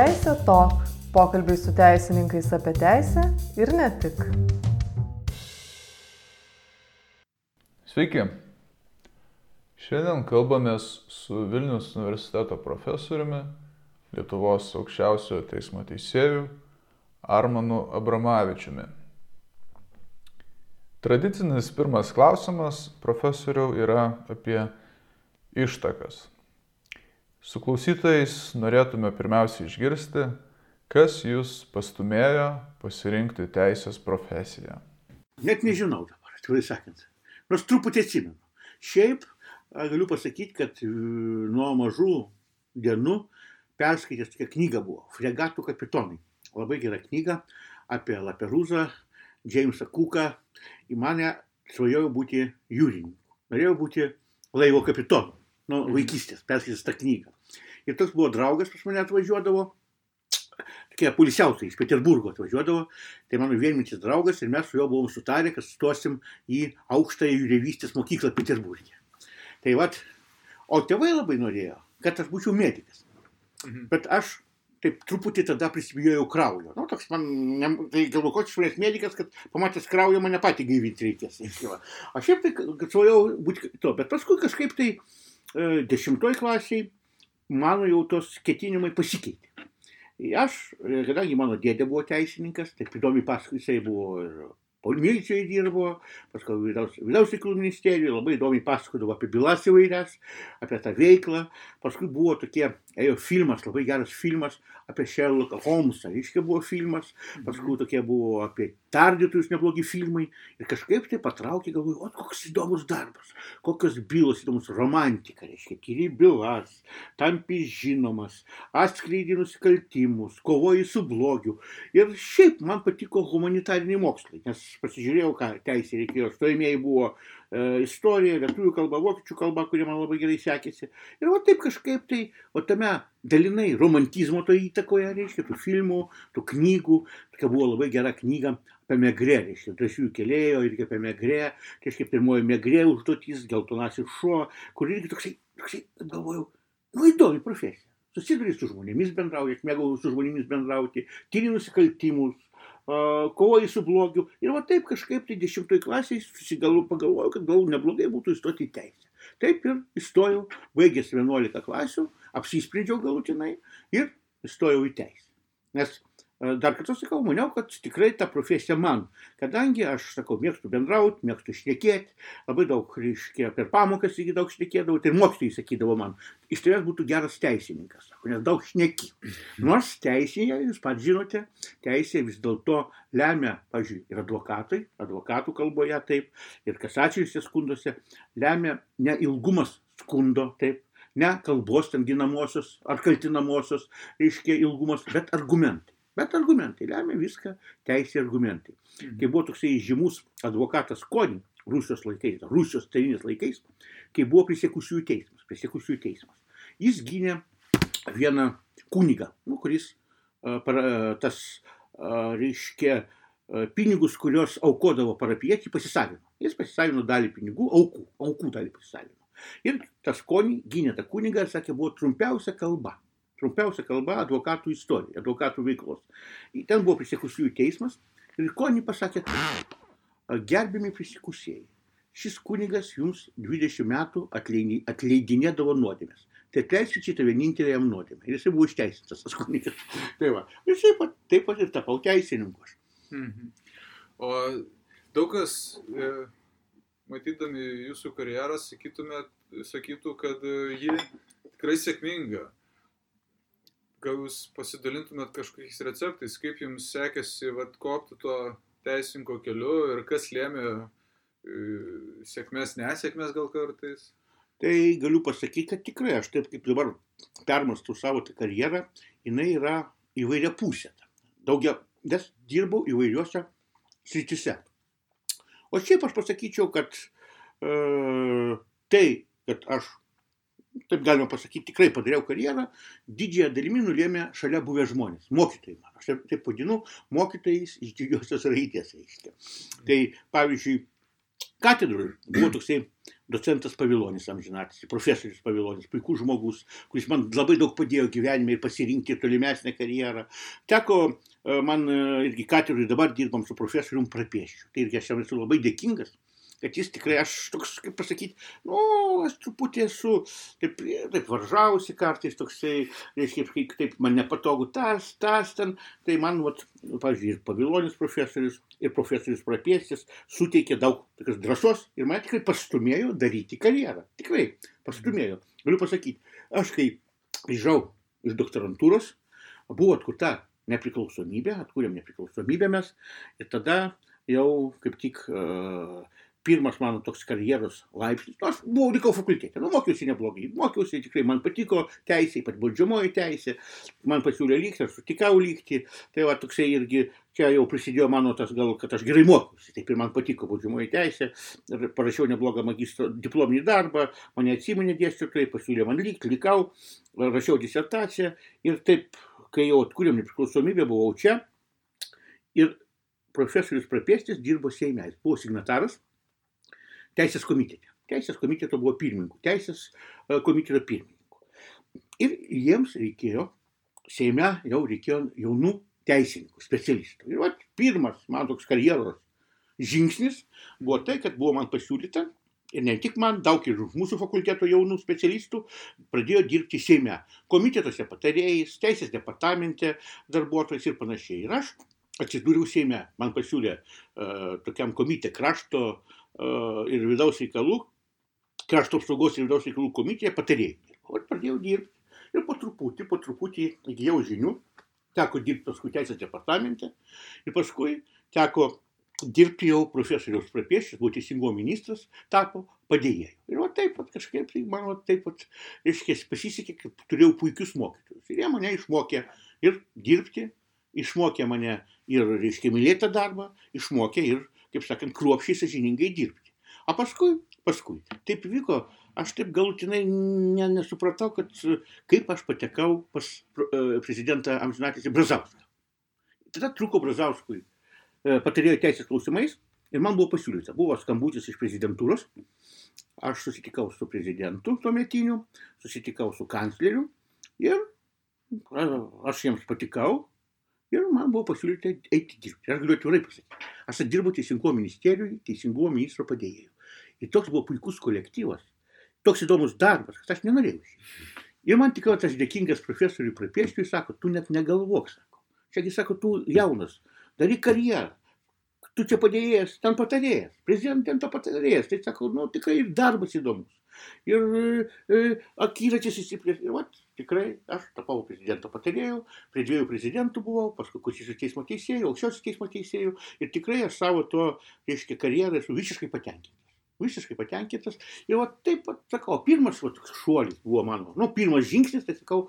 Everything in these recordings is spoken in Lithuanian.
Teisė tok. Pokalbiai su teisininkais apie teisę ir ne tik. Sveiki. Šiandien kalbamės su Vilnius universiteto profesoriumi, Lietuvos aukščiausiojo teismo teisėjų Armanu Abramavičiumi. Tradicinis pirmas klausimas profesoriau yra apie ištakas. Su klausytojais norėtume pirmiausia išgirsti, kas jūs pastumėjo pasirinkti teisės profesiją. Net nežinau dabar, atvirai sakant. Nors truputį atsimenu. Šiaip galiu pasakyti, kad e, nuo mažų dienų perskaitęs tokia knyga buvo - Fregatų kapitonai. Labai gera knyga apie Laperuzą, Džeimsą Kuką. Į mane svajojau būti jūrininku. Norėjau būti laivo kapitonu nuo vaikystės, perskaitęs tą knygą. Ir toks buvo draugas pas mane atvažiuodavo, tokie pulisiausiai iš Peterburgo atvažiuodavo, tai mano vienmintis draugas ir mes su juo buvom sutarę, kad stosim į aukštąją jūrėvystės mokyklą Peterburgė. Tai vad, o tėvai labai norėjo, kad aš būčiau medikas. Mhm. Bet aš taip truputį tada prisibijojau kraujo. Nu, toks man, ne, tai galvoju, koks šalies medikas, kad pamatęs kraujo mane patį gaivinti reikės. Aš šiaip tai, svajojau būti to, bet paskui kažkaip tai e, dešimtoj klasiai mano jau tos ketinimai pasikeitė. Aš, kadangi mano dėdė buvo teisininkas, taip įdomi paskui jisai buvo ir Polmilčiai dirbo, paskui vidaus, vidaus reikalų ministerijoje, labai įdomiai pasakodavo apie bylas įvairias, apie tą veiklą. Paskui buvo tokie, ėjo filmas, labai geras filmas apie Sherlocką Holmesą, reiškia buvo filmas, paskui tokie buvo apie tardytojus neblogi filmai ir kažkaip tai patraukė, galvoju, o koks įdomus darbas, kokios bylos įdomus, romantika, reiškia, tyri bylas, tampi žinomas, atskleidi nusikaltimus, kovoji su blogiu. Ir šiaip man patiko humanitariniai mokslai, nes pasižiūrėjau, ką teisė reikėjo, stojimieji buvo istorija, lietuvių kalba, vokiečių kalba, kurie man labai gerai sekėsi. Ir va taip kažkaip tai, o tame dalinai romantizmo to įtakoje, reiškia, tų filmų, tų knygų, tokia buvo labai gera knyga apie megrė, reiškia, drąsiųjų kelėjo irgi apie megrė, tai reiškia, pirmoji megrė užduotis, geltonasis šuo, kur irgi toksai, toksai, galvojau, nu įdomi profesija. Susiduri su žmonėmis bendrauji, aš mėgau su žmonėmis bendrauti, tyri nusikaltimus, kovoji su blogiu. Ir va taip kažkaip tai dešimtoj klasiai susigalu pagalvojau, kad gal neblogai būtų įstoti į teisę. Taip ir įstojau, baigęs 11 klasių, apsisprendžiau galutinai ir įstojau į teisę. Nes dar kartą sakau, maniau, kad tikrai ta profesija man, kadangi aš, sakau, mėgstu bendrauti, mėgstu šnekėti, labai daug, reiškia, per pamokas iki daug šnekėdavau, tai mokytojai sakydavo man, iš tavęs būtų geras teisininkas, sako, nes daug šneki. Nors teisėje, jūs pat žinote, teisėje vis dėlto lemia, pažiūrėjau, ir advokatai, advokatų kalboje taip, ir kasacijose skunduose, lemia ne ilgumas skundo, taip, ne kalbos ten ginamosios ar kaltinamosios, reiškia ilgumas, bet argumentai. Bet argumentai lemia viską, teisė argumentai. Mhm. Kai buvo toksai žymus advokatas Koni, Rusijos laikais, Rusijos tarinės laikais, kai buvo prisiekusiųjų teismas, prisiekusiųjų teismas. Jis gynė vieną kunigą, nu, kuris tas, reiškia, pinigus, kuriuos aukodavo parapiečiai, pasisavino. Jis pasisavino dalį pinigų, aukų, aukų dalį pasisavino. Ir tas konį gynė tą kunigą ir sakė, buvo trumpiausia kalba Trumpiausia kalba - advokatų istorija, advokatų veiklos. Ten buvo prisiekusiųjų teismas ir Koni pasakė, gerbimi prisikusieji, šis kunigas jums 20 metų atleidinėdavo nuodėmės. Tai atleiskit šitą vienintelę jam nuodėmę. Ir jisai buvo išteisintas, tas kunigas. Tai va. Ir taip pat, taip pat ir tapau teisininku. Mhm. O daug kas, e, matydami jūsų karjerą, sakytumėt, sakytų, kad e, ji tikrai sėkminga gal jūs pasidalintumėt kažkokiais receptais, kaip jums sekėsi vat, kopti to teisinko keliu ir kas lėmė e, sėkmės, nesėkmės gal kartais? Tai galiu pasakyti, kad tikrai aš taip kaip dabar permastu savo tą karjerą, jinai yra įvairia pusė. Daugia, nes dirbau įvairiuose srityse. O šiaip aš pasakyčiau, kad e, tai, kad aš taip galima pasakyti, tikrai padariau karjerą, didžiąją dalimi nulėmė šalia buvę žmonės, mokytojai man. Aš taip, taip vadinu, mokytojais iš didžiosios raidės, reiškia. Tai pavyzdžiui, katedroje buvo toksai docentas Pavilonis amžinatis, profesorius Pavilonis, puikus žmogus, kuris man labai daug padėjo gyvenime ir pasirinkti tolimesnę karjerą. Teko e, man e, irgi katedroje dabar dirbam su profesorium Prapiešiu. Tai irgi aš jam esu labai dėkingas kad jis tikrai, aš toks, kaip pasakyti, nu, aš truputį esu, taip, taip varžausi kartais toksai, reiškia, kaip taip man nepatogu tas, tas ten, tai man, vat, pavyzdžiui, ir pavilonis profesorius, ir profesorius Prapiesis suteikė daug tokios drąsos ir mane tikrai pastumėjo daryti karjerą. Tikrai pastumėjo. Galiu pasakyti, aš kai grįžau iš doktorantūros, buvo atkurta nepriklausomybė, atkūrėm nepriklausomybę mes ir tada jau kaip tik uh, pirmas mano toks karjeros laipsnis. Nu, aš buvau, likau fakultete, nu, mokiausi neblogai, mokiausi tikrai, man patiko teisė, ypač baudžiamoji teisė, man pasiūlė lygti, aš sutikau lygti, tai va toksai irgi čia jau prisidėjo mano tas gal, kad aš gerai mokiausi, taip ir man patiko baudžiamoji teisė, ir parašiau neblogą magistro diplominį darbą, mane atsiminė dėstytojai, pasiūlė man lygti, likau, rašiau disertaciją. Ir taip, kai jau atkūrėm nepriklausomybę, buvau čia. Ir profesorius Prapėstis dirbo Seime, jis buvo signataras teisės komitete. Teisės komiteto buvo pirmininkų, teisės e, komiteto pirmininkų. Ir jiems reikėjo, Seime jau reikėjo jaunų teisininkų, specialistų. Ir vat, pirmas man toks karjeros žingsnis buvo tai, kad buvo man pasiūlyta, ir ne tik man, daug ir mūsų fakulteto jaunų specialistų pradėjo dirbti Seime, komitetuose patarėjais, teisės departamente darbuotojais ir panašiai. Ir aš atsidūriau Seime, man pasiūlė uh, tokiam komite krašto uh, ir vidaus reikalų, krašto apsaugos ir vidaus reikalų komitėje patarėjai. O pradėjau dirbti. Ir po truputį, po truputį įgyjau žinių, teko dirbti paskui teisės departamente ir paskui teko dirbti jau profesoriaus prapiešis, buvo teisingumo ministras, tapo padėjėjai. Ir va taip pat kažkaip, tai man va taip pat, reiškia, pasisekė, kad turėjau puikius mokytojus. Ir jie mane išmokė ir dirbti, išmokė mane ir, reiškia, mylėti darbą, išmokė ir kaip sakant, kruopšiai sažiningai dirbti. O paskui, paskui, taip vyko, aš taip galutinai ne, nesupratau, kad kaip aš patekau pas uh, prezidentą Amžinatėsi Brazauską. Tada truko Brazauskui uh, patarėjo teisės klausimais ir man buvo pasiūlyta, buvo skambutis iš prezidentūros, aš susitikau su prezidentu tuometiniu, susitikau su kancleriu ir aš jiems patikau, Ir man buvo pasiūlyta eiti dirbti. Aš galiu atvirai pasakyti. Aš dirbu Teisingumo ministerijoje, Teisingumo ministro padėjėjų. Ir toks buvo puikus kolektyvas, toks įdomus darbas, kad aš nenorėjau. Ir man tikrai tas dėkingas profesoriui Prapieštui sako, tu net negalvok, sako. Čiagi sako, tu jaunas, daryk karjerą. Tu čia padėjėjas, ten patarėjas, prezidento patarėjas. Tai sako, nu tikrai ir darbas įdomus ir e, akiratis įsiplėtė. Ir vat, tikrai aš tapau prezidento patarėjų, prie dviejų prezidentų buvau, paskui Konstitucijos teismo teisėjų, aukščiausios teismo teisėjų ir tikrai aš savo to, reiškia, karjerą esu visiškai patenkintas. Visiškai patenkintas. Ir va taip pat sakau, pirmas va, šuolis buvo mano, nu, pirmas žingsnis, tai sakau,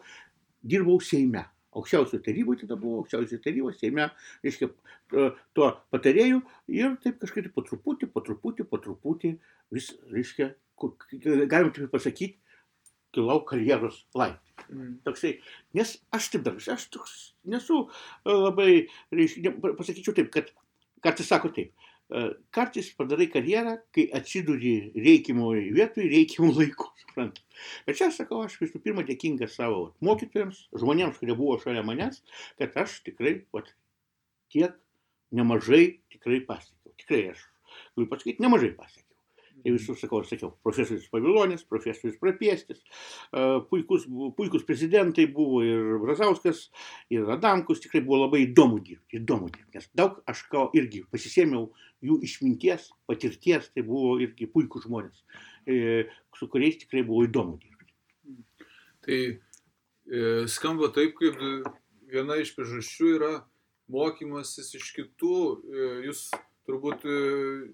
dirbau Seime. Aukščiausio taryboje tada buvo, aukščiausio tarybos, Seime, reiškia, tuo patarėjų ir taip kažkaip po truputį, po truputį, po truputį vis, reiškia, galim taip pasakyti, kilau karjeros laiptai. Mm. Toksai, nes aš taip dar, aš toks nesu e, labai, reiškia, pasakyčiau taip, kad kartais sako taip, e, kartais padarai karjerą, kai atsiduri reikimoje vietoje, reikimų laiku, suprantu. Bet čia sakau, aš visų pirma dėkingas savo mokytojams, žmonėms, kurie buvo šalia manęs, kad aš tikrai, vat, tiek nemažai tikrai pasiekiau. Tikrai aš galiu pasakyti, nemažai pasiekiau. Tai visur sakau, sakiau, profesorius Pavilonis, profesorius Prapiestis, puikus, puikus prezidentai buvo ir Brazauskas, ir Adamkus, tikrai buvo labai įdomu dirbti, įdomu dirbti, nes daug aš ką irgi pasisėmiau jų išminties, patirties, tai buvo irgi puikūs žmonės, su kuriais tikrai buvo įdomu dirbti. Tai skamba taip, kaip viena iš priežasčių yra mokymasis iš kitų, jūs turbūt e,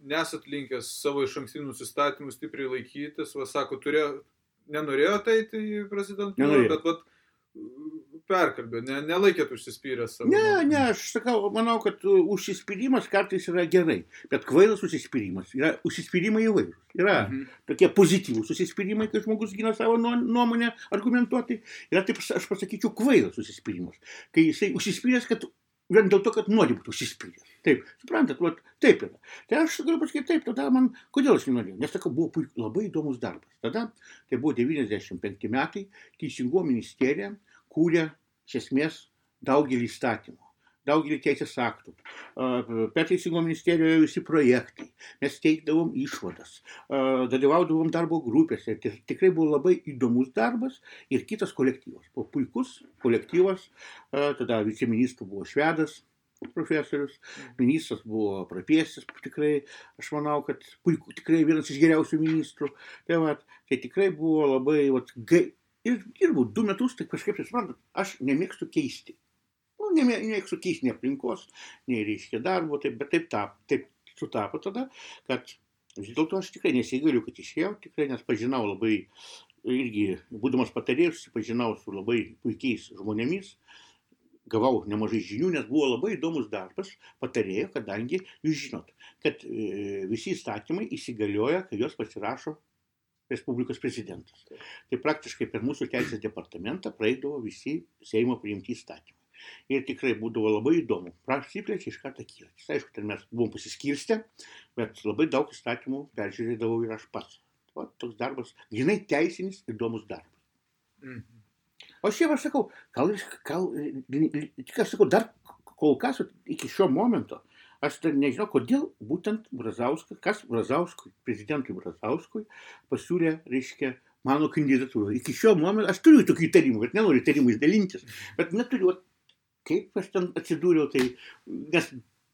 nesat linkęs savo iš ankstinių nusistatymų stipriai laikytis, va sako, turėjo, nenorėjo eiti į prezidentūrą, bet vat, perkalbė, ne, nelaikėt užsispyręs savo. Ne, ne, aš sakau, manau, kad užsispyrimas kartais yra gerai, bet kvailas užsispyrimas. Yra užsispyrimai įvairūs. Yra mhm. tokie pozityvūs užsispyrimai, kai žmogus gina savo nuomonę argumentuotai. Yra taip, aš pasakyčiau, kvailas užsispyrimas. Kai jisai užsispyręs, kad vien dėl to, kad nori būti užsispyręs. Taip, suprantat, vat, taip yra. Tai aš galiu pasakyti taip, tada man, kodėl aš nenorėjau, nes sakau, buvo puik, labai įdomus darbas. Tada, tai buvo 95 metai, Teisingumo ministerija kūrė iš esmės daugelį įstatymų daugelį teisės aktų. Per Teisingumo ministerijoje visi projektai. Mes teikdavom išvadas, dalyvaudavom darbo grupėse. Tai tikrai buvo labai įdomus darbas ir kitas kolektyvas. Buvo puikus kolektyvas, tada viceministrų buvo švedas, profesorius, ministras buvo prapiesis, tikrai, aš manau, kad puiku, tikrai vienas iš geriausių ministrų. Tai, va, tai tikrai buvo labai, va, gai, ir dirbau du metus, tai kažkaip, suprantat, aš nemėgstu keisti nu, nemėgstu keisti nei aplinkos, nei reiškia darbo, taip, bet taip, tap, taip sutapo tada, kad vis dėlto aš tikrai nesigaliu, kad išėjau, tikrai nes pažinau labai, irgi būdamas patarėjus, pažinau su labai puikiais žmonėmis, gavau nemažai žinių, nes buvo labai įdomus darbas patarėjo, kadangi jūs žinot, kad e, visi įstatymai įsigalioja, kai juos pasirašo Respublikos prezidentas. Tai praktiškai per mūsų teisės departamentą praeidavo visi Seimo priimti įstatymai. Ir tikrai būdavo labai įdomu. Prasiplečia iš karto kyla. Aišku, ten mes buvom pasiskirstę, bet labai daug įstatymų peržiūrėdavau ir aš pats. O toks darbas, žinai, teisinis įdomus darbas. Mhm. O šiaip aš sakau, gal, gal, tik aš sakau, dar kol kas iki šio momento, aš dar nežinau, kodėl būtent Brazauskas, kas Brazauskui, prezidentui Brazauskui pasiūlė, reiškia, mano kandidatūrą. Iki šio momento aš turiu tokių įtarimų, bet nenoriu įtarimais dalintis, bet neturiu, kaip aš ten atsidūriau, tai nes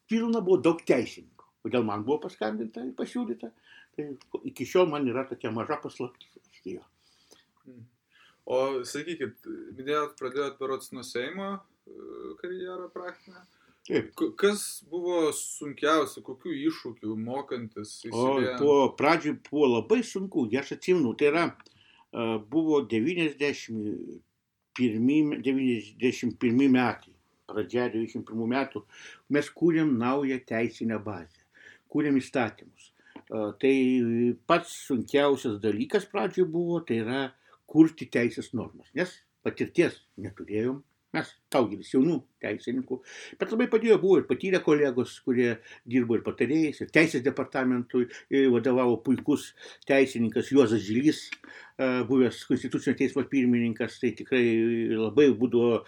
pilna buvo daug teisininkų. Kodėl man buvo paskambinta ir pasiūlyta, tai iki šiol man yra tokia maža paslaptis. Hmm. O sakykit, minėjot, pradėjot berots nuo Seimo e, karjerą praktinę. Taip. Kas buvo sunkiausia, kokių iššūkių mokantis? Įsivien... O tuo pradžiui buvo labai sunku, aš atsimenu, tai yra, e, buvo 91, 91 metai pradžia 91 metų, mes kūrėm naują teisinę bazę, kūrėm įstatymus. Tai pats sunkiausias dalykas pradžioje buvo, tai yra kurti teisės normas, nes patirties neturėjom, mes daugelis jaunų teisininkų, bet labai padėjo buvo ir patyrę kolegos, kurie dirbo ir patarėjais, ir teisės departamentui vadovavo puikus teisininkas Juozas Žilys, buvęs Konstitucinio teismo pirmininkas, tai tikrai labai būdavo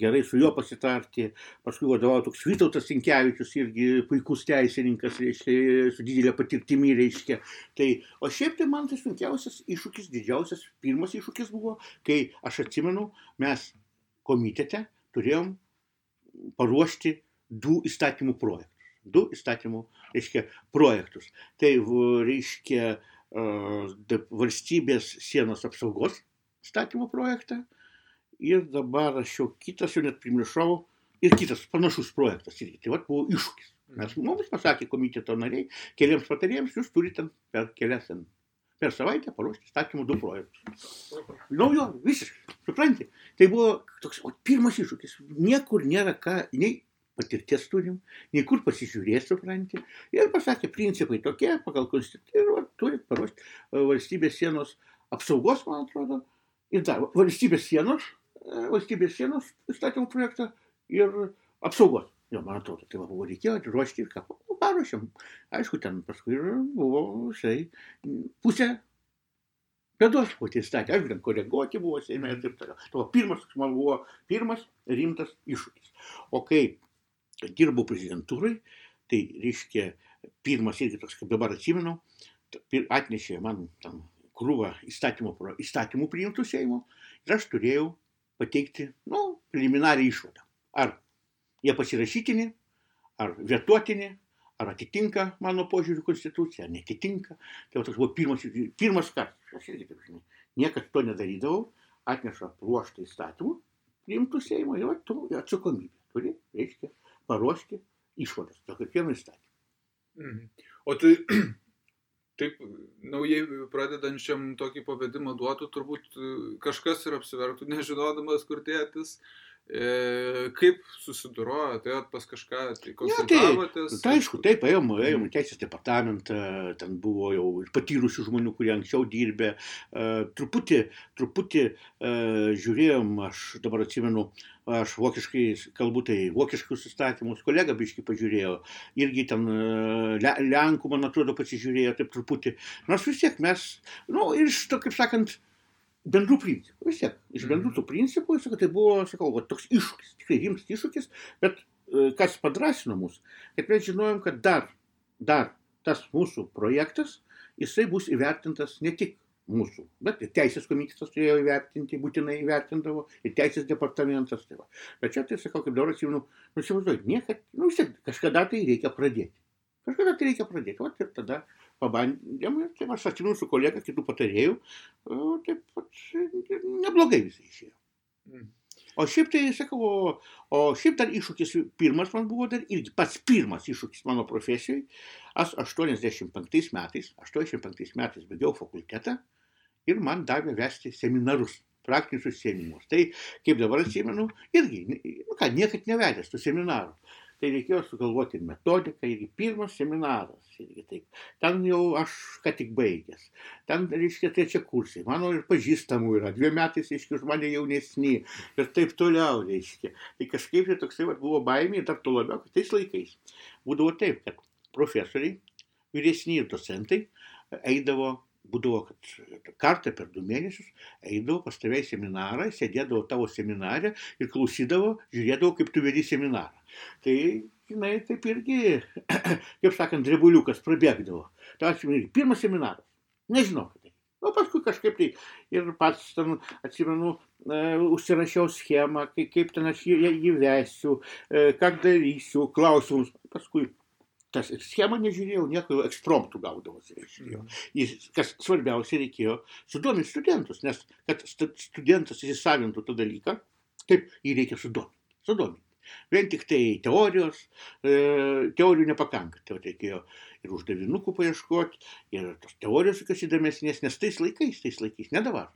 gerai su juo pasitarti, paskui vadovavo toks Vytautas Sinkevičius, irgi puikus teisininkas, reiškia, su didelė patirtimi, reiškia. Tai, o šiaip tai man tai sunkiausias iššūkis, didžiausias, pirmas iššūkis buvo, kai aš atsimenu, mes komitete turėjom paruošti du įstatymų projektus. Du įstatymų, reiškia, projektus. Tai, reiškia, valstybės sienos apsaugos įstatymo projektą ir dabar aš jau kitas, jau net primiršau, ir kitas panašus projektas irgi. Tai vad buvo iššūkis. Mes mums pasakė komiteto nariai, keliams patarėjams, jūs turite per kelias per savaitę paruošti įstatymų du projektus. Naujo, visiškai, supranti. Tai buvo toks o, pirmas iššūkis. Niekur nėra ką, nei patirties turim, nei kur pasižiūrėti, supranti. Ir pasakė, principai tokie, pagal konstituciją, ir va, turit paruošti e, valstybės sienos apsaugos, man atrodo, ir dar valstybės sienos, e, valstybės sienos įstatymų projektą ir apsaugos. Jo, man atrodo, tai va, buvo reikėjo ruošti ir ką, paruošėm. Aišku, ten paskui buvo, štai, pusė pėdos buvo tie statė, aišku, ten koreguoti buvo Seime ir taip toliau. Tai pirmas, man buvo pirmas rimtas iššūkis. O kai dirbau prezidentūrai, tai reiškia, pirmas irgi toks, kaip dabar atsimenu, atnešė man tam krūvą įstatymų, įstatymų priimtų Seimo ir aš turėjau pateikti, nu, preliminarią išvadą. Ar jie pasirašytini, ar vietuotini, ar atitinka mano požiūrių konstituciją, ar netitinka. Tai toks buvo pirmas, pirmas kartas. Aš irgi taip žinai, niekad to nedarydavau, atneša ruoštą įstatymų, priimtų Seimo ir tu atsakomybę turi, reiškia, paruošti išvadas dėl kiekvieno įstatymo. Mhm. O tai taip naujai pradedančiam tokį pavedimą duotų, turbūt kažkas ir apsivertų, nežinodamas, kur tėtis E, kaip susidurojot, atėjot pas kažką, tai tai, konsultavotės? tai aišku, taip, ėjom, ėjom į teisės departamentą, ten buvo jau ir patyrusių žmonių, kurie anksčiau dirbė, e, truputį, truputį e, žiūrėjom, aš dabar atsimenu, aš vokiškai kalbu, tai vokiškus įstatymus, kolega biškai pažiūrėjo, irgi ten e, Le, Lenkų, man atrodo, pasižiūrėjo taip truputį, nors vis tiek mes, na, nu, ir iš to, kaip sakant, bendrų principų, vis tiek, iš bendrų tų principų, sakau, tai buvo, sakau, va, toks iššūkis, tikrai rimtas iššūkis, bet e, kas padrasino mus, kad mes žinojom, kad dar, dar tas mūsų projektas, jisai bus įvertintas ne tik mūsų, bet ir teisės komitetas turėjo įvertinti, būtinai įvertindavo, ir teisės departamentas. Tai va. bet čia tai sakau, kaip dabar atsimenu, nu, įsivaizduoju, niekad, nu, vis tiek, kažkada tai reikia pradėti. Kažkada tai reikia pradėti. Vat ir tada pabandėm, ir tai aš atsimenu su kolega, kitų patarėjų, taip pat neblogai visai išėjo. Mm. O šiaip tai, sakau, o, o šiaip dar iššūkis, pirmas man buvo dar irgi pats pirmas iššūkis mano profesijai. Aš 85 metais, 85 metais baigiau fakultetą ir man davė vesti seminarus, praktinius užsienimus. Tai, kaip dabar atsimenu, irgi, nu ką, niekad nevedęs tų seminarų. Tai reikėjo sugalvoti ir metodiką, irgi pirmas seminaras. Irgi taip. Ten jau aš ką tik baigęs. Ten, reiškia, trečia kursai. Mano ir pažįstamų yra. Dviem metais, reiškia, už mane jaunesni. Ir taip toliau, reiškia. Tai kažkaip tai toksai vat, buvo baimė ir dar to labiau, kad tais laikais būdavo taip, kad profesoriai, vyresni ir docentai eidavo būdavo, kad kartą per du mėnesius eidavo pas tave į seminarą, sėdėdavo tavo seminarę ir klausydavo, žiūrėdavo, kaip tu vedi seminarą. Tai, žinai, taip irgi, kaip sakant, drebuliukas prabėgdavo. Tai atsimenu, pirmas seminaras. Nežinau, kad tai. O paskui kažkaip tai ir pats ten, atsimenu, e, užsirašiau schemą, kaip, ten aš jį vesiu, e, ką darysiu, klausimus. Paskui tas ir schemą nežiūrėjau, nieko jau ekspromptų gaudavosi. Reiškia. Jis, kas svarbiausia, reikėjo sudominti studentus, nes kad stu- studentas įsisavintų tą dalyką, taip jį reikia sudominti. sudominti. Vien tik tai teorijos, e, teorijų nepakanka. Tai reikėjo ir uždavinukų paieškoti, ir tos teorijos tokios įdomesnės, nes tais laikais, tais laikais, ne dabar.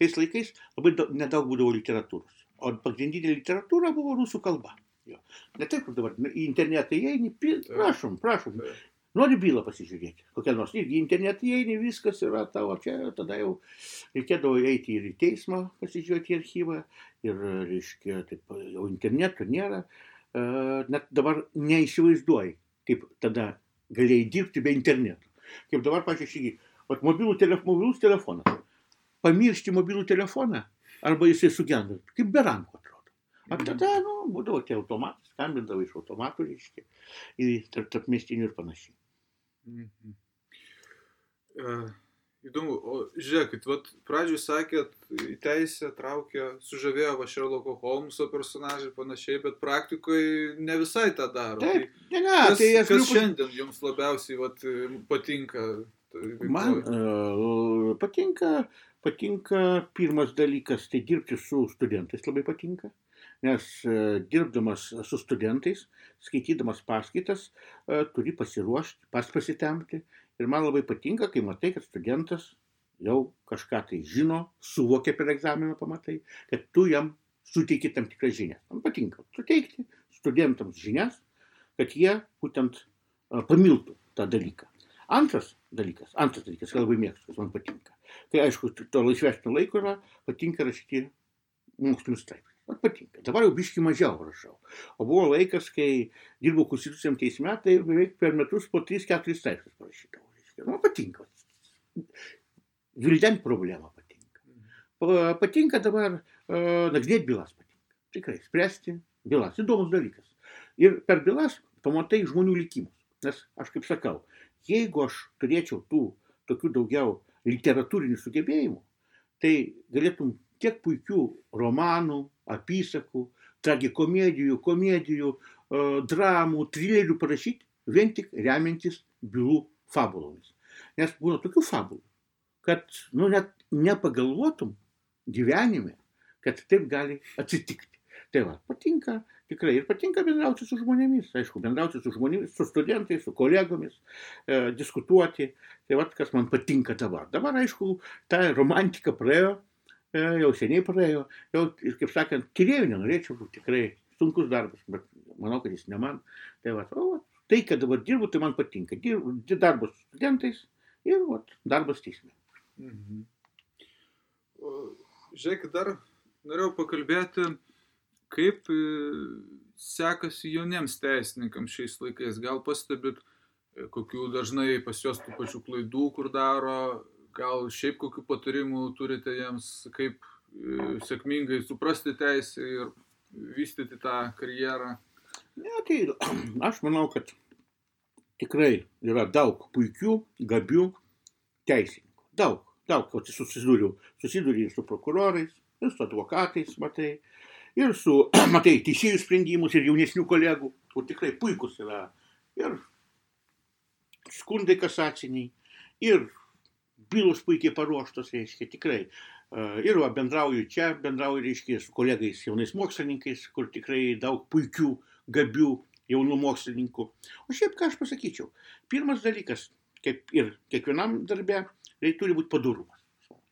Tais laikais labai daug, nedaug būdavo literatūros. O pagrindinė literatūra buvo rusų kalba. Jo. Ne taip, kaip dabar į internetą įeini, prašom, prašom. Taip. Nori bylą pasižiūrėti, kokią nors. Irgi internetą įeini, viskas yra tavo čia, tada jau reikėdavo eiti ir į teismą pasižiūrėti į archyvą. Ir, reiškia, taip, jau interneto nėra. E, Net dabar neįsivaizduoji, kaip tada galėjai dirbti be interneto. Kaip dabar, pažiūrėjau, vat mobilų telef, mobilus telefonas. Pamiršti mobilų telefoną arba jisai sugenda, kaip be atrodo. O tada, nu, būdavo tie automatai, skambindavo iš automatų, reiškia, į tarp, tarp mestinių ir panašiai. Mhm. E, Įdomu, o žiūrėkit, vat pradžioj sakėt, į teisę traukė, sužavėjo va Sherlocko Holmeso personažai ir panašiai, bet praktikoje ne visai tą daro. Taip, Tai Ne, ne, kas, tai aš kas galiu pas- šiandien jums labiausiai vat, patinka? Man uh, patinka, patinka pirmas dalykas, tai dirbti su studentais labai patinka. Nes uh, dirbdamas su studentais, skaitydamas paskaitas, uh, turi pasiruošti, pas pasitemti. Ir man labai patinka, kai matai, kad studentas jau kažką tai žino, suvokia per egzaminą, pamatai, kad tu jam suteiki tam tikrą žinią. Man patinka suteikti studentams žinias, kad jie būtent a, pamiltų tą dalyką. Antras dalykas, antras dalykas, ką labai mėgstu, kas man patinka. Tai aišku, to laisvesnio laiko yra, patinka rašyti mokslinius straipsnius. Man patinka. Dabar jau biški mažiau rašau. O buvo laikas, kai dirbau konstitucijam teisme, tai beveik per metus po 3-4 straipsnius parašydavau. Man patinka. Vildent problemą patinka. Pa- Patinka dabar uh, nagrinėti bylas. Patinka. Tikrai, spręsti bylas. Įdomus dalykas. Ir per bylas pamatai žmonių likimus. Nes aš kaip sakau, jeigu aš turėčiau tų tokių daugiau literatūrinių sugebėjimų, tai galėtum tiek puikių romanų, apysakų, tragikomedijų, komedijų, e, dramų, trilerių parašyti, vien tik remiantis bylų fabulomis. Nes būna tokių fabulų, kad nu, net nepagalvotum gyvenime, kad taip gali atsitikti. Tai va, patinka tikrai ir patinka bendrauti su žmonėmis, aišku, bendrauti su žmonėmis, su studentais, su kolegomis, e, diskutuoti. Tai va, kas man patinka dabar. Dabar, aišku, ta romantika praėjo, jau seniai praėjo, jau, kaip sakant, tyrėjų nenorėčiau, tikrai sunkus darbas, bet manau, kad jis ne man. Tai, va, o, tai, kad dabar dirbu, tai man patinka. Dirbu darbas su studentais ir va, darbas teisme. Mhm. Žiūrėkit, dar norėjau pakalbėti, kaip e, sekasi jauniems teisininkams šiais laikais. Gal pastebit, e, kokių dažnai pas juos tų pačių klaidų, kur daro, gal šiaip kokių patarimų turite jiems, kaip e, sėkmingai suprasti teisę ir vystyti tą karjerą. Ne, tai aš manau, kad tikrai yra daug puikių, gabių teisininkų. Daug, daug, o susidūriau, susidūriau su prokurorais, ir su advokatais, matai, ir su, matai, teisėjų sprendimus ir jaunesnių kolegų, kur tikrai puikus yra ir skundai kasaciniai, ir bylos puikiai paruoštos, reiškia, tikrai. Ir va, bendrauju čia, bendrauju, reiškia, su kolegais jaunais mokslininkais, kur tikrai daug puikių, gabių jaunų mokslininkų. O šiaip ką aš pasakyčiau, pirmas dalykas, kaip ir kiekvienam darbe, tai turi būti padarumas.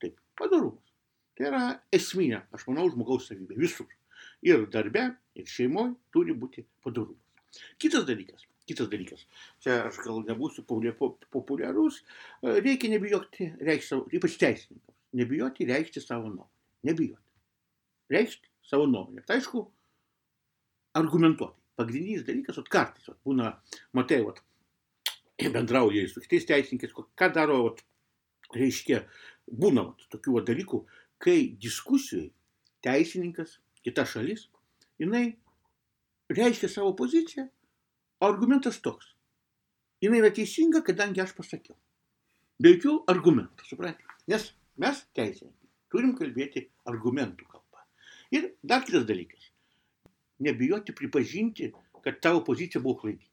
Taip, padarumas. Tai yra esminė, aš manau, žmogaus savybė visur. Ir darbe, ir šeimoje turi būti padarumas. Kitas dalykas, kitas dalykas, čia aš gal nebūsiu populiarus, reikia nebijoti reikšti savo, ypač teisininkams, nebijoti reikšti savo nuomonę. Nebijoti. Reikšti savo nuomonę. Tai aišku, argumentuoti. Pagrindinis dalykas, at kartais, at būna, matai, at, bendrauja su kitais teisininkais, ką daro, at, reiškia, būna at, tokių at, dalykų, kai diskusijai teisininkas, kita šalis, jinai reiškia savo poziciją, argumentas toks. Jinai yra teisinga, kadangi aš pasakiau. Be jokių argumentų, suprantate? Nes mes teisininkai turim kalbėti argumentų kalbą. Ir dar kitas dalykas. Nebijoti pripažinti, kad tavo pozicija buvo klaidinga.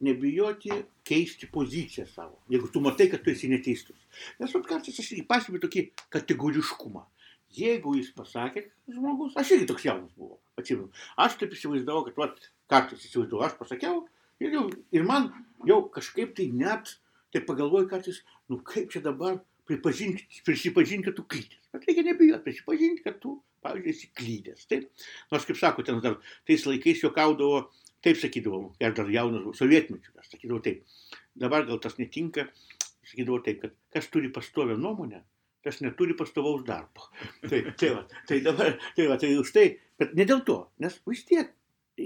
Nebijoti keisti poziciją savo, jeigu tu matai, kad tu esi neteisus. Nes kartais aš irgi pastebiu tokį kategoriškumą. Jeigu jis pasakė, žmogus, aš irgi toks jaunas buvau, atsimenu. Aš taip įsivaizdavau, kad vat, kartais įsivaizdavau, aš pasakiau ir, jau, ir man jau kažkaip tai net, tai pagalvoju kartais, nu kaip čia dabar pripažinti, prisipažinti, kad tu klydęs. Bet reikia nebijoti prisipažinti, kad tu, pavyzdžiui, esi klydęs. Taip? Nors, kaip sako, ten dar tais laikais juokaudavo, taip sakydavau, aš dar jaunas buvau, sovietmečiu, aš sakydavau taip. Dabar gal tas netinka, sakydavau taip, kad kas turi pastovę nuomonę, tas neturi pastovaus darbo. Tai, tai, va, tai dabar, tai, va, tai už tai, bet ne dėl to, nes vis tiek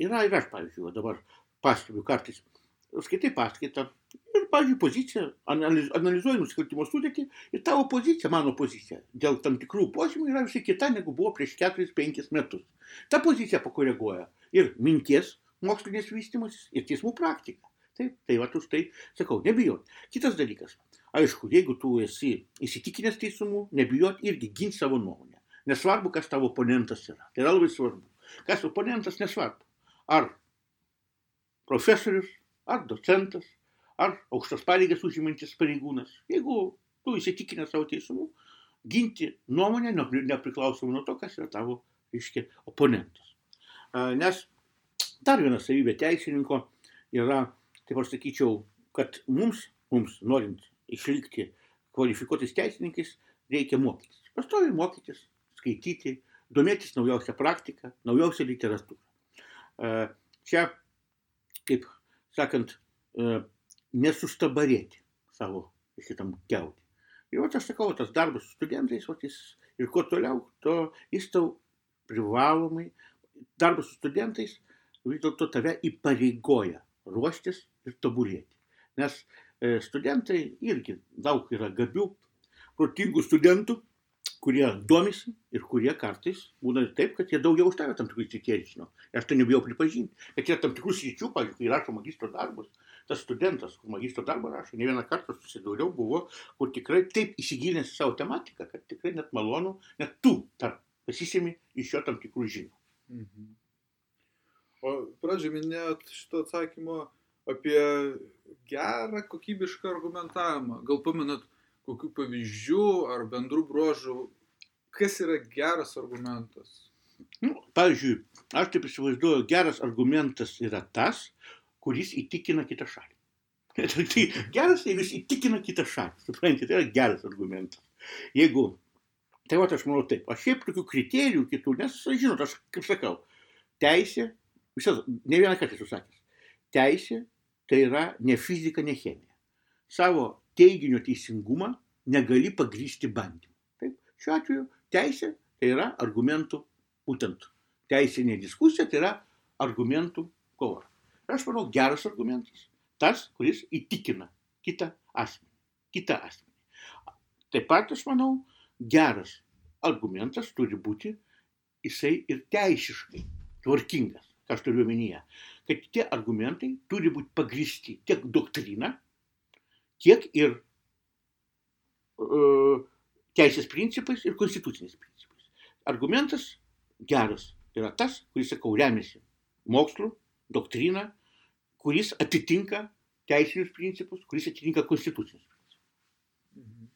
yra ir aš, pavyzdžiui, dabar pastebiu kartais, skaitai paskaitą ir, pavyzdžiui, poziciją, analiz, analizuoji nusikaltimo sudėtį ir tavo pozicija, mano pozicija, dėl tam tikrų požymių yra visai kita, negu buvo prieš 4-5 metus. Ta pozicija pakoreguoja ir minties mokslinės vystimasis, ir teismų praktika. Taip, tai va, už tai sakau, nebijot. Kitas dalykas, aišku, jeigu tu esi įsitikinęs teisumu, nebijot irgi ginti savo nuomonę. Nesvarbu, kas tavo oponentas yra. Tai yra labai svarbu. Kas oponentas, nesvarbu. Ar profesorius, ar docentas, ar aukštas pareigas užimantis pareigūnas. Jeigu tu įsitikinęs savo teisumu, ginti nuomonę nepriklausomai nuo to, kas yra tavo, reiškia, oponentas. Nes dar viena savybė teisininko yra, taip aš sakyčiau, kad mums, mums norint išlikti kvalifikuotais teisininkais, reikia mokytis. Pastoviai mokytis, skaityti, domėtis naujausią praktiką, naujausią literatūrą. Čia, kaip sakant, nesustabarėti savo šitam keutį. Ir va, aš sakau, tas darbas su studentais, va, jis, ir kuo toliau, to jis tau privalomai, darbas su studentais vis dėlto tave įpareigoja ruoštis ir tobulėti. Nes e, studentai irgi daug yra gabių, protingų studentų, kurie domisi ir kurie kartais būna taip, kad jie daugiau už tave tam tikrų įtikėjimų žino. Aš tai nebijau pripažinti, kad yra tam tikrų sričių, pavyzdžiui, kai rašo magistro darbus, tas studentas, kur magistro darbą rašo, ne vieną kartą susidūriau, buvo, kur tikrai taip įsigilinęs į savo tematiką, kad tikrai net malonu, net tu tarp pasisėmi iš jo tam tikrų žinių. Mhm. O pradžioje minėjot šito atsakymo apie gerą kokybišką argumentavimą. Gal pamenat kokių pavyzdžių ar bendrų bruožų, kas yra geras argumentas? Nu, pavyzdžiui, aš taip įsivaizduoju, geras argumentas yra tas, kuris įtikina kitą šalį. tai geras, jeigu jis įtikina kitą šalį. Suprantate, tai yra geras argumentas. Jeigu Tai va, aš manau taip. Aš šiaip tokių kriterijų kitų, nes, žinot, aš kaip sakau, teisė, visas, ne vieną kartą esu sakęs, teisė tai yra ne fizika, ne chemija. Savo teiginio teisingumą negali pagrysti bandymu. Taip, šiuo atveju teisė tai yra argumentų, būtent teisinė diskusija tai yra argumentų kova. Ir aš manau, geras argumentas. Tas, kuris įtikina kitą asmenį. Kitą asmenį. Taip pat aš manau, geras argumentas turi būti jisai ir teisiškai tvarkingas, ką aš turiu omenyje, kad tie argumentai turi būti pagristi tiek doktrina, tiek ir uh, teisės principais ir konstituciniais principais. Argumentas geras yra tas, kuris, sakau, remiasi mokslu, doktrina, kuris atitinka teisinius principus, kuris atitinka konstitucinius principus. Mhm.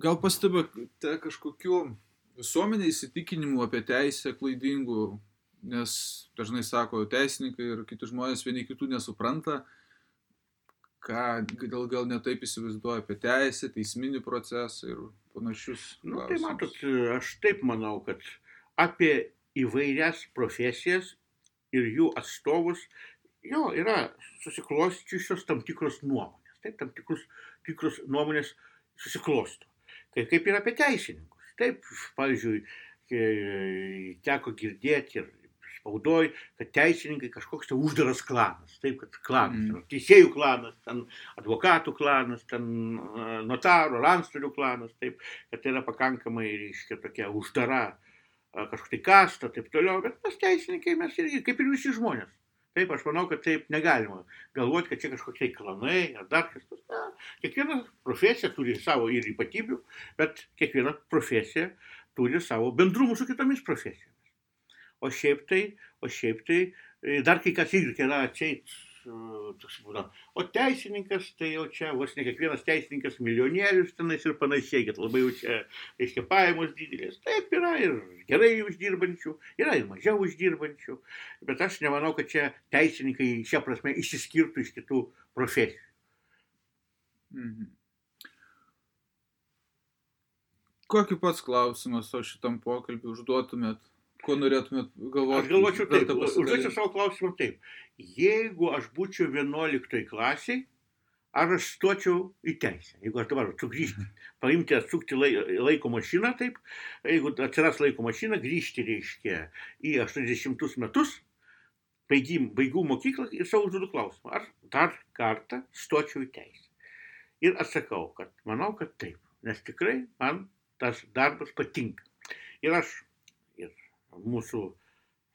Gal pastebėte kažkokiu visuomenė įsitikinimų apie teisę klaidingų, nes dažnai sako teisininkai ir kiti žmonės vieni kitų nesupranta, ką gal, gal netaip įsivaizduoja apie teisę, teisminį procesą ir panašius. Na, nu, tai matot, aš taip manau, kad apie įvairias profesijas ir jų atstovus jo yra susiklostyčiusios tam tikros nuomonės. Taip, tam tikrus, tikrus nuomonės susiklosto. Tai kaip ir apie teisininkus. Taip, pavyzdžiui, teko girdėti ir spaudoj, kad teisininkai kažkoks tai uždaras klanas. Taip, kad klanas. Mm. Teisėjų klanas, ten advokatų klanas, ten notarų, antstolių klanas. Taip, kad tai yra pakankamai, reiškia, tokia uždara kažkokia tai kasta, taip toliau. Bet mes teisininkai, mes irgi, kaip ir visi žmonės. Taip, aš manau, kad taip negalima galvoti, kad čia kažkokie klanai ar dar kažkas. Ne. Kiekviena profesija turi savo ir ypatybių, bet kiekviena profesija turi savo bendrumų su kitomis profesijomis. O šiaip tai, o šiaip tai, dar kai kas irgi yra atseit toks būna. O teisininkas, tai jau čia vos ne kiekvienas teisininkas milijonierius tenais ir panašiai, kad labai jau čia, reiškia, pajamos didelės. Taip yra ir gerai uždirbančių, yra ir mažiau uždirbančių, bet aš nemanau, kad čia teisininkai šią prasme išsiskirtų iš kitų profesijų. Mhm. Kokį pats klausimą su šitam pokalbiu užduotumėt? Ko norėtumėt galvoti? Aš galvočiau taip, užduočiau savo klausimą taip. Jeigu aš būčiau 11 klasiai, ar aš stočiau į teisę? Jeigu aš dabar sugrįžti, paimti, atsukti laiko mašiną, taip, jeigu atsiras laiko mašina, grįžti reiškia į 80 metus, baigim, baigų mokyklą ir savo užduodu klausimą, ar dar kartą stočiau į teisę. Ir atsakau, kad manau, kad taip, nes tikrai man tas darbas patinka. Ir aš mūsų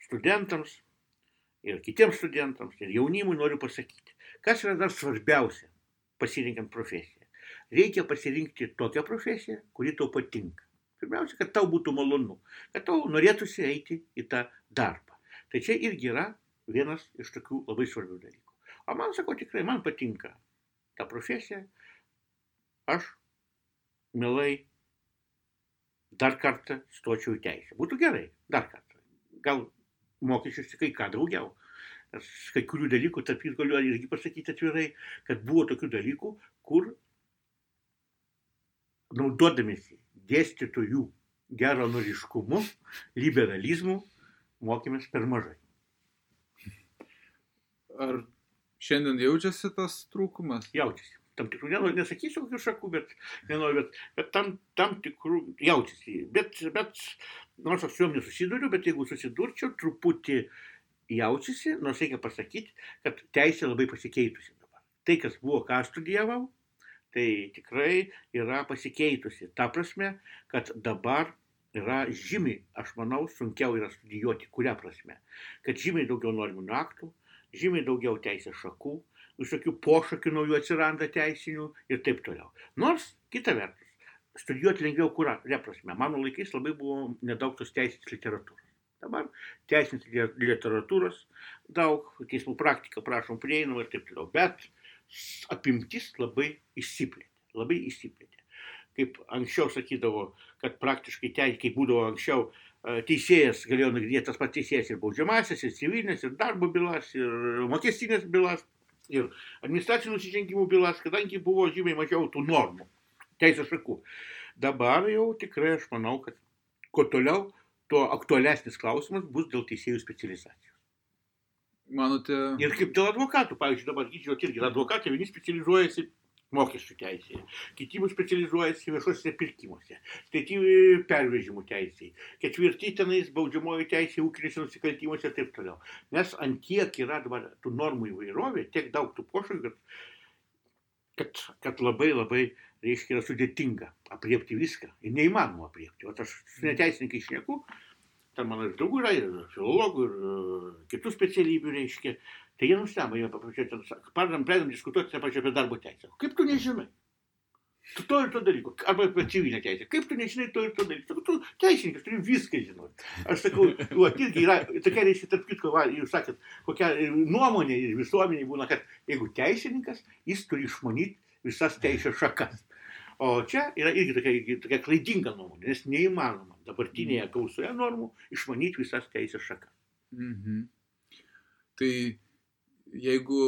studentams ir kitiems studentams ir jaunimui noriu pasakyti, kas yra dar svarbiausia pasirinkant profesiją. Reikia pasirinkti tokią profesiją, kuri tau patinka. Pirmiausia, kad tau būtų malonu, kad tau norėtųsi eiti į tą darbą. Tai čia irgi yra vienas iš tokių labai svarbių dalykų. O man sako, tikrai man patinka ta profesija, aš mielai dar kartą stočiau į teisę. Būtų gerai, dar kartą. Gal mokesčius kai ką daugiau. Nes kai kurių dalykų, tarp jų galiu irgi pasakyti atvirai, kad buvo tokių dalykų, kur naudodamėsi dėstytojų geronoriškumu, liberalizmu, mokėmės per mažai. Ar šiandien jaučiasi tas trūkumas? Jaučiasi tam tikrų, nenoriu, nesakysiu kokių šakų, bet, nenoriu, bet, bet tam, tam tikrų jaučiasi. Bet, bet nors aš su juom nesusiduriu, bet jeigu susidurčiau, truputį jaučiasi, nors reikia pasakyti, kad teisė labai pasikeitusi dabar. Tai, kas buvo, ką aš studijavau, tai tikrai yra pasikeitusi. Ta prasme, kad dabar yra žymiai, aš manau, sunkiau yra studijuoti, kuria prasme. Kad žymiai daugiau norminių aktų, žymiai daugiau teisės šakų, visokių pošakių naujų atsiranda teisinių ir taip toliau. Nors, kita vertus, studijuoti lengviau kuria prasme. Mano laikais labai buvo nedaug tos teisės literatūros. Dabar teisinės literatūros daug, teismų praktika, prašom, prieinama ir taip toliau. Bet apimtis labai išsiplėtė. Labai išsiplėtė. Kaip anksčiau sakydavo, kad praktiškai teisė, kaip būdavo anksčiau, teisėjas galėjo nagrinėti tas pats teisėjas ir baudžiamasis, ir civilinės, ir darbo bylas, ir mokestinės bylas ir administracinių nusižengimų bylas, kadangi buvo žymiai mažiau tų normų, teisės šakų. Dabar jau tikrai aš manau, kad kuo toliau, tuo aktualesnis klausimas bus dėl teisėjų specializacijos. Manote, Ir kaip dėl advokatų, pavyzdžiui, dabar žinot, irgi advokatai, vieni specializuojasi mokesčių teisėje, kiti specializuojasi viešuose pirkimuose, treti pervežimų teisėje, ketvirti tenais baudžiamojo teisėje, ūkinėse nusikaltimuose ir taip toliau. Nes ant tiek yra dabar tų normų įvairovė, tiek daug tų pošalių, kad, kad, kad labai labai, reiškia, yra sudėtinga apriepti viską ir neįmanoma apriepti. O aš su neteisininkai išneku, ten mano ir draugų yra, ir filologų, ir uh, kitų specialybių, reiškia. Tai jie nustebo, jie paprašė, pradedam, pradedam diskutuoti, ne pačiu apie darbo teisę. Kaip tu nežinai? Tu to ir to dalyko. Arba apie civilinę teisę. Kaip tu nežinai to ir to dalyko? Sakau, tu teisininkas turi viską žinoti. Aš sakau, va, irgi yra, tokia reiškia, tarp kitko, va, jūs sakėt, kokia nuomonė ir visuomenė būna, kad jeigu teisininkas, jis turi išmanyti visas teisės šakas. O čia yra irgi tokia, tokia klaidinga nuomonė, nes neįmanoma dabartinėje gausoje normų išmanyti visas teisės šakas. mhm. tai jeigu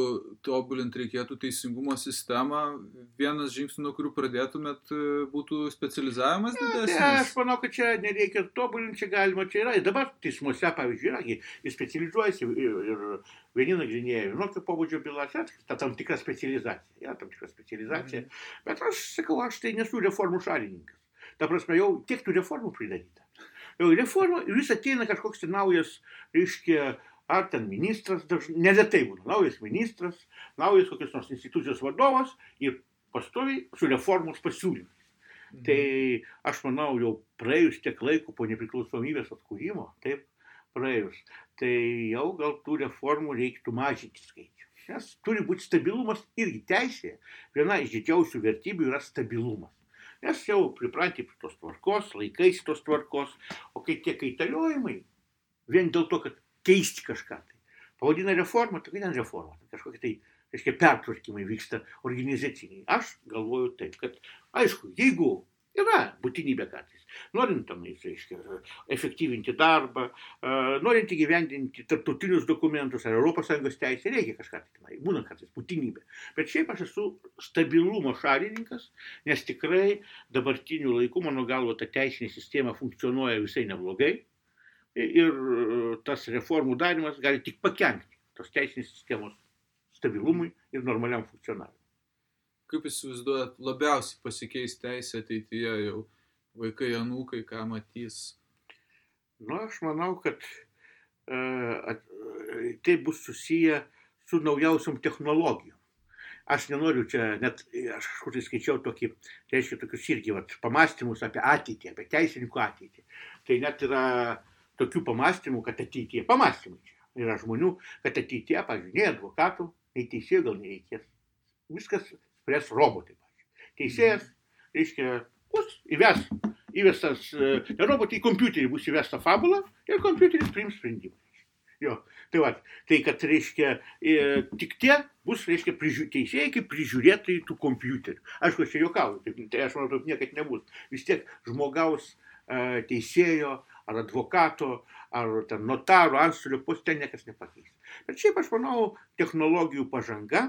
tobulint reikėtų teisingumo sistemą, vienas žingsnių, nuo kurių pradėtumėt, e, būtų specializavimas Ne, Tai aš didesnis. manau, kad čia nereikia tobulinti, čia galima, čia yra. Ir dabar teismuose, pavyzdžiui, yra, jis specializuojasi ir, ir vieni nagrinėja vienokio pobūdžio bylas, yra ta tam tikra specializacija. Yra tam tikra specializacija. Mhm. Bet aš sakau, aš tai nesu reformų šalininkas. Ta prasme, jau tiek tų reformų pridaryta. Jau reforma ir vis ateina kažkoks tai naujas, reiškia, ar ten ministras, neretai būna, naujas ministras, naujas kokios nors institucijos vadovas ir pastoviai su reformos pasiūlymais. Mhm. Tai aš manau, jau praėjus tiek laiko po nepriklausomybės atkūrimo, taip, praėjus, tai jau gal tų reformų reiktų mažinti skaičių. Nes turi būti stabilumas irgi teisėje. Viena iš didžiausių vertybių yra stabilumas. Nes jau priprantė prie tos tvarkos, laikais tos tvarkos, o kai tie kaitaliojimai, vien dėl to, kad keisti kažką tai. Pavadina reformą, tai ne reforma, tai kažkokie tai, reiškia, pertvarkymai vyksta organizaciniai. Aš galvoju taip, kad, aišku, jeigu yra būtinybė kartais, norint tenais, reiškia, efektyvinti darbą, norint įgyvendinti tarptautinius dokumentus ar ES teisę, reikia kažką tai tenai, būna kartais būtinybė. Bet šiaip aš esu stabilumo šalininkas, nes tikrai dabartiniu laiku, mano galvo, ta teisinė sistema funkcionuoja visai neblogai ir e, tas reformų darimas gali tik pakengti tos teisinės sistemos stabilumui ir normaliam funkcionavimui. Kaip įsivaizduojat, labiausiai pasikeis teisė ateityje jau vaikai, anūkai, ką matys. Nu, aš manau, kad e, at, tai bus susiję su naujausiam technologijom. Aš nenoriu čia, net aš kažkur tai skaičiau tokį, reiškia tokius irgi vat, pamastymus apie ateitį, apie teisininkų ateitį. Tai net yra tokių pamastymų, kad ateityje, pamastymai čia, yra žmonių, kad ateityje, pavyzdžiui, nei advokatų, nei teisėjų gal nereikės. Viskas spręs robotai. pavyzdžiui. Teisėjas, reiškia, bus įves, įvestas, e, ne robotai, į kompiuterį bus įvesta fabula ir kompiuteris priims sprendimą. Jo, tai va, tai kad reiškia, e, tik tie bus, reiškia, prižiū, teisėjai kaip prižiūrėtojai tų kompiuterių. Aišku, čia juokauju, taip, tai aš manau, taip niekad nebus. Vis tiek žmogaus e, teisėjo ar advokato, ar ten notaro, antstolio poste niekas nepakeis. Bet šiaip aš manau, technologijų pažanga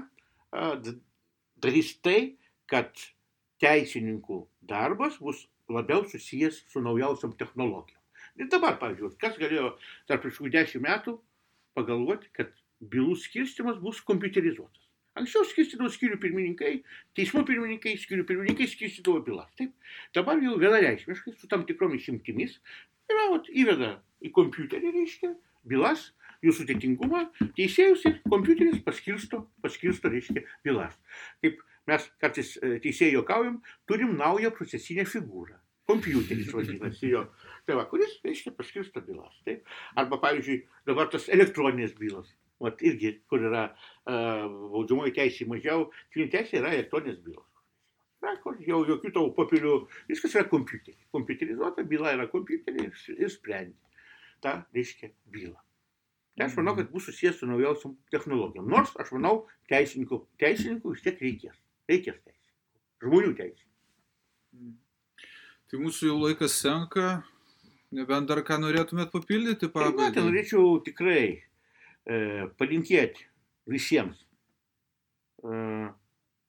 darys tai, kad teisininkų darbas bus labiau susijęs su naujausiam technologijom. Ir dabar, pavyzdžiui, kas galėjo tarp prieš kokių dešimt metų pagalvoti, kad bylų skirstimas bus kompiuterizuotas. Anksčiau skirstydavo skyrių pirmininkai, teismų pirmininkai, skyrių pirmininkai skirstydavo bylas. Taip. Dabar jau vienareikšmiškai, su tam tikrom išimtimis, yra, vat, įveda į kompiuterį, reiškia, bylas, jų sudėtingumą, teisėjus ir kompiuteris paskirsto, paskirsto, reiškia, bylas. Kaip mes kartais e, teisėjai jokaujam, turim naują procesinę figūrą. Kompiuteris vadinasi jo. Tai va, kuris, reiškia, paskirsto bylas. Taip? Arba, pavyzdžiui, dabar tas elektroninės bylos. Vat irgi, kur yra uh, baudžiamoji teisė mažiau, civilinė teisė yra elektroninės bylos. Na, kur jau jokių tavo popierių, viskas yra kompiuterį. Kompiuterizuota byla yra kompiuterį ir, ir sprendi. Ta reiškia bylą. Tai aš manau, kad bus susijęs su naujausiam technologijom. Nors aš manau, teisininkų, teisininkų vis tiek reikės. Reikės teisininkų. Žmonių teisininkų. Tai mūsų jau laikas senka, nebent dar ką norėtumėt papildyti, Tai, na, tai pabaigai. norėčiau tikrai e, palinkėti visiems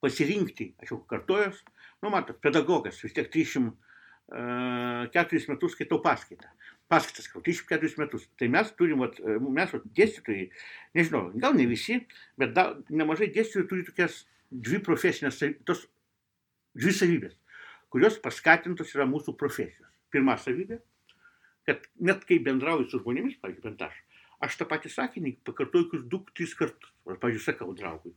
pasirinkti, aš jau kartojus, nu matot, pedagogas vis tiek 300 keturis metus skaitau paskaitą. Paskaitas skaitau, 34 metus. Tai mes turim, vat, mes vat, dėstytojai, nežinau, gal ne visi, bet da, nemažai dėstytojų turi tokias dvi profesinės, tos dvi savybės, kurios paskatintos yra mūsų profesijos. Pirma savybė, kad net kai bendrauju su žmonėmis, pavyzdžiui, bent aš, aš tą patį sakinį pakartoju kokius du, tris kartus. Pavyzdžiui, sakau draugui,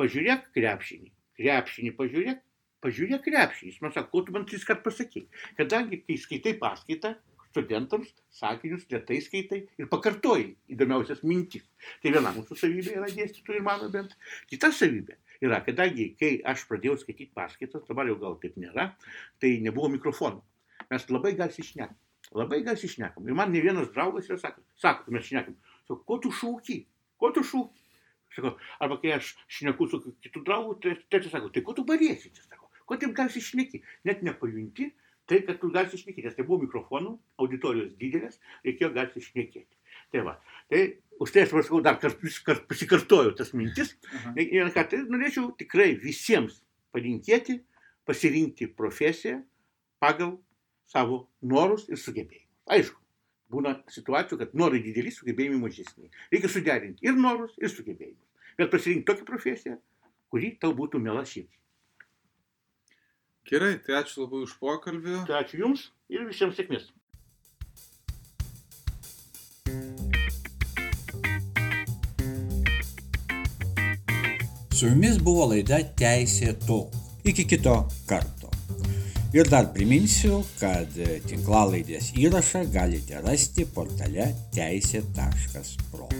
pažiūrėk krepšinį, krepšinį pažiūrėk, pažiūrėk krepšį. Jis man sako, ko tu man tris kart pasakai. Kadangi, kai skaitai paskaitą, studentams sakinius lietai skaitai ir pakartoji įdomiausias mintis. Tai viena mūsų savybė yra dėstytojų ir mano bent. Kita savybė yra, kadangi, kai aš pradėjau skaityti paskaitas, dabar jau gal taip nėra, tai nebuvo mikrofonų. Mes labai garsiai šnekam. Labai garsiai šnekam. Ir man ne vienas draugas yra sako, sako, mes šnekam. Sako, ko tu šauki? Ko tu šauki? Sako, arba kai aš šneku su kitu draugu, tai tėtis sako, tai ko tu bariesi? Sako, ko taip garsiai šneki? Net nepajunti, tai, kad tu garsiai šneki, nes tai buvo mikrofonų, auditorijos didelės, reikėjo garsiai šnekėti. Tai va, tai už tai aš pasakau, dar kartą kart, pasikartoju tas mintis. Aha. Ir ką, tai norėčiau tikrai visiems palinkėti pasirinkti profesiją pagal savo norus ir sugebėjimus. Aišku, būna situacijų, kad norai dideli, sugebėjimai mažesni. Reikia suderinti ir norus, ir sugebėjimus. Bet pasirinkti tokią profesiją, kuri tau būtų mėla širdžiai. Gerai, tai ačiū labai už pokalbį. Tai ačiū Jums ir visiems sėkmės. Su jumis buvo laida Teisė to. Iki kito karto. Ir dar priminsiu, kad tinklalaidės įrašą galite rasti portale teisė.pro.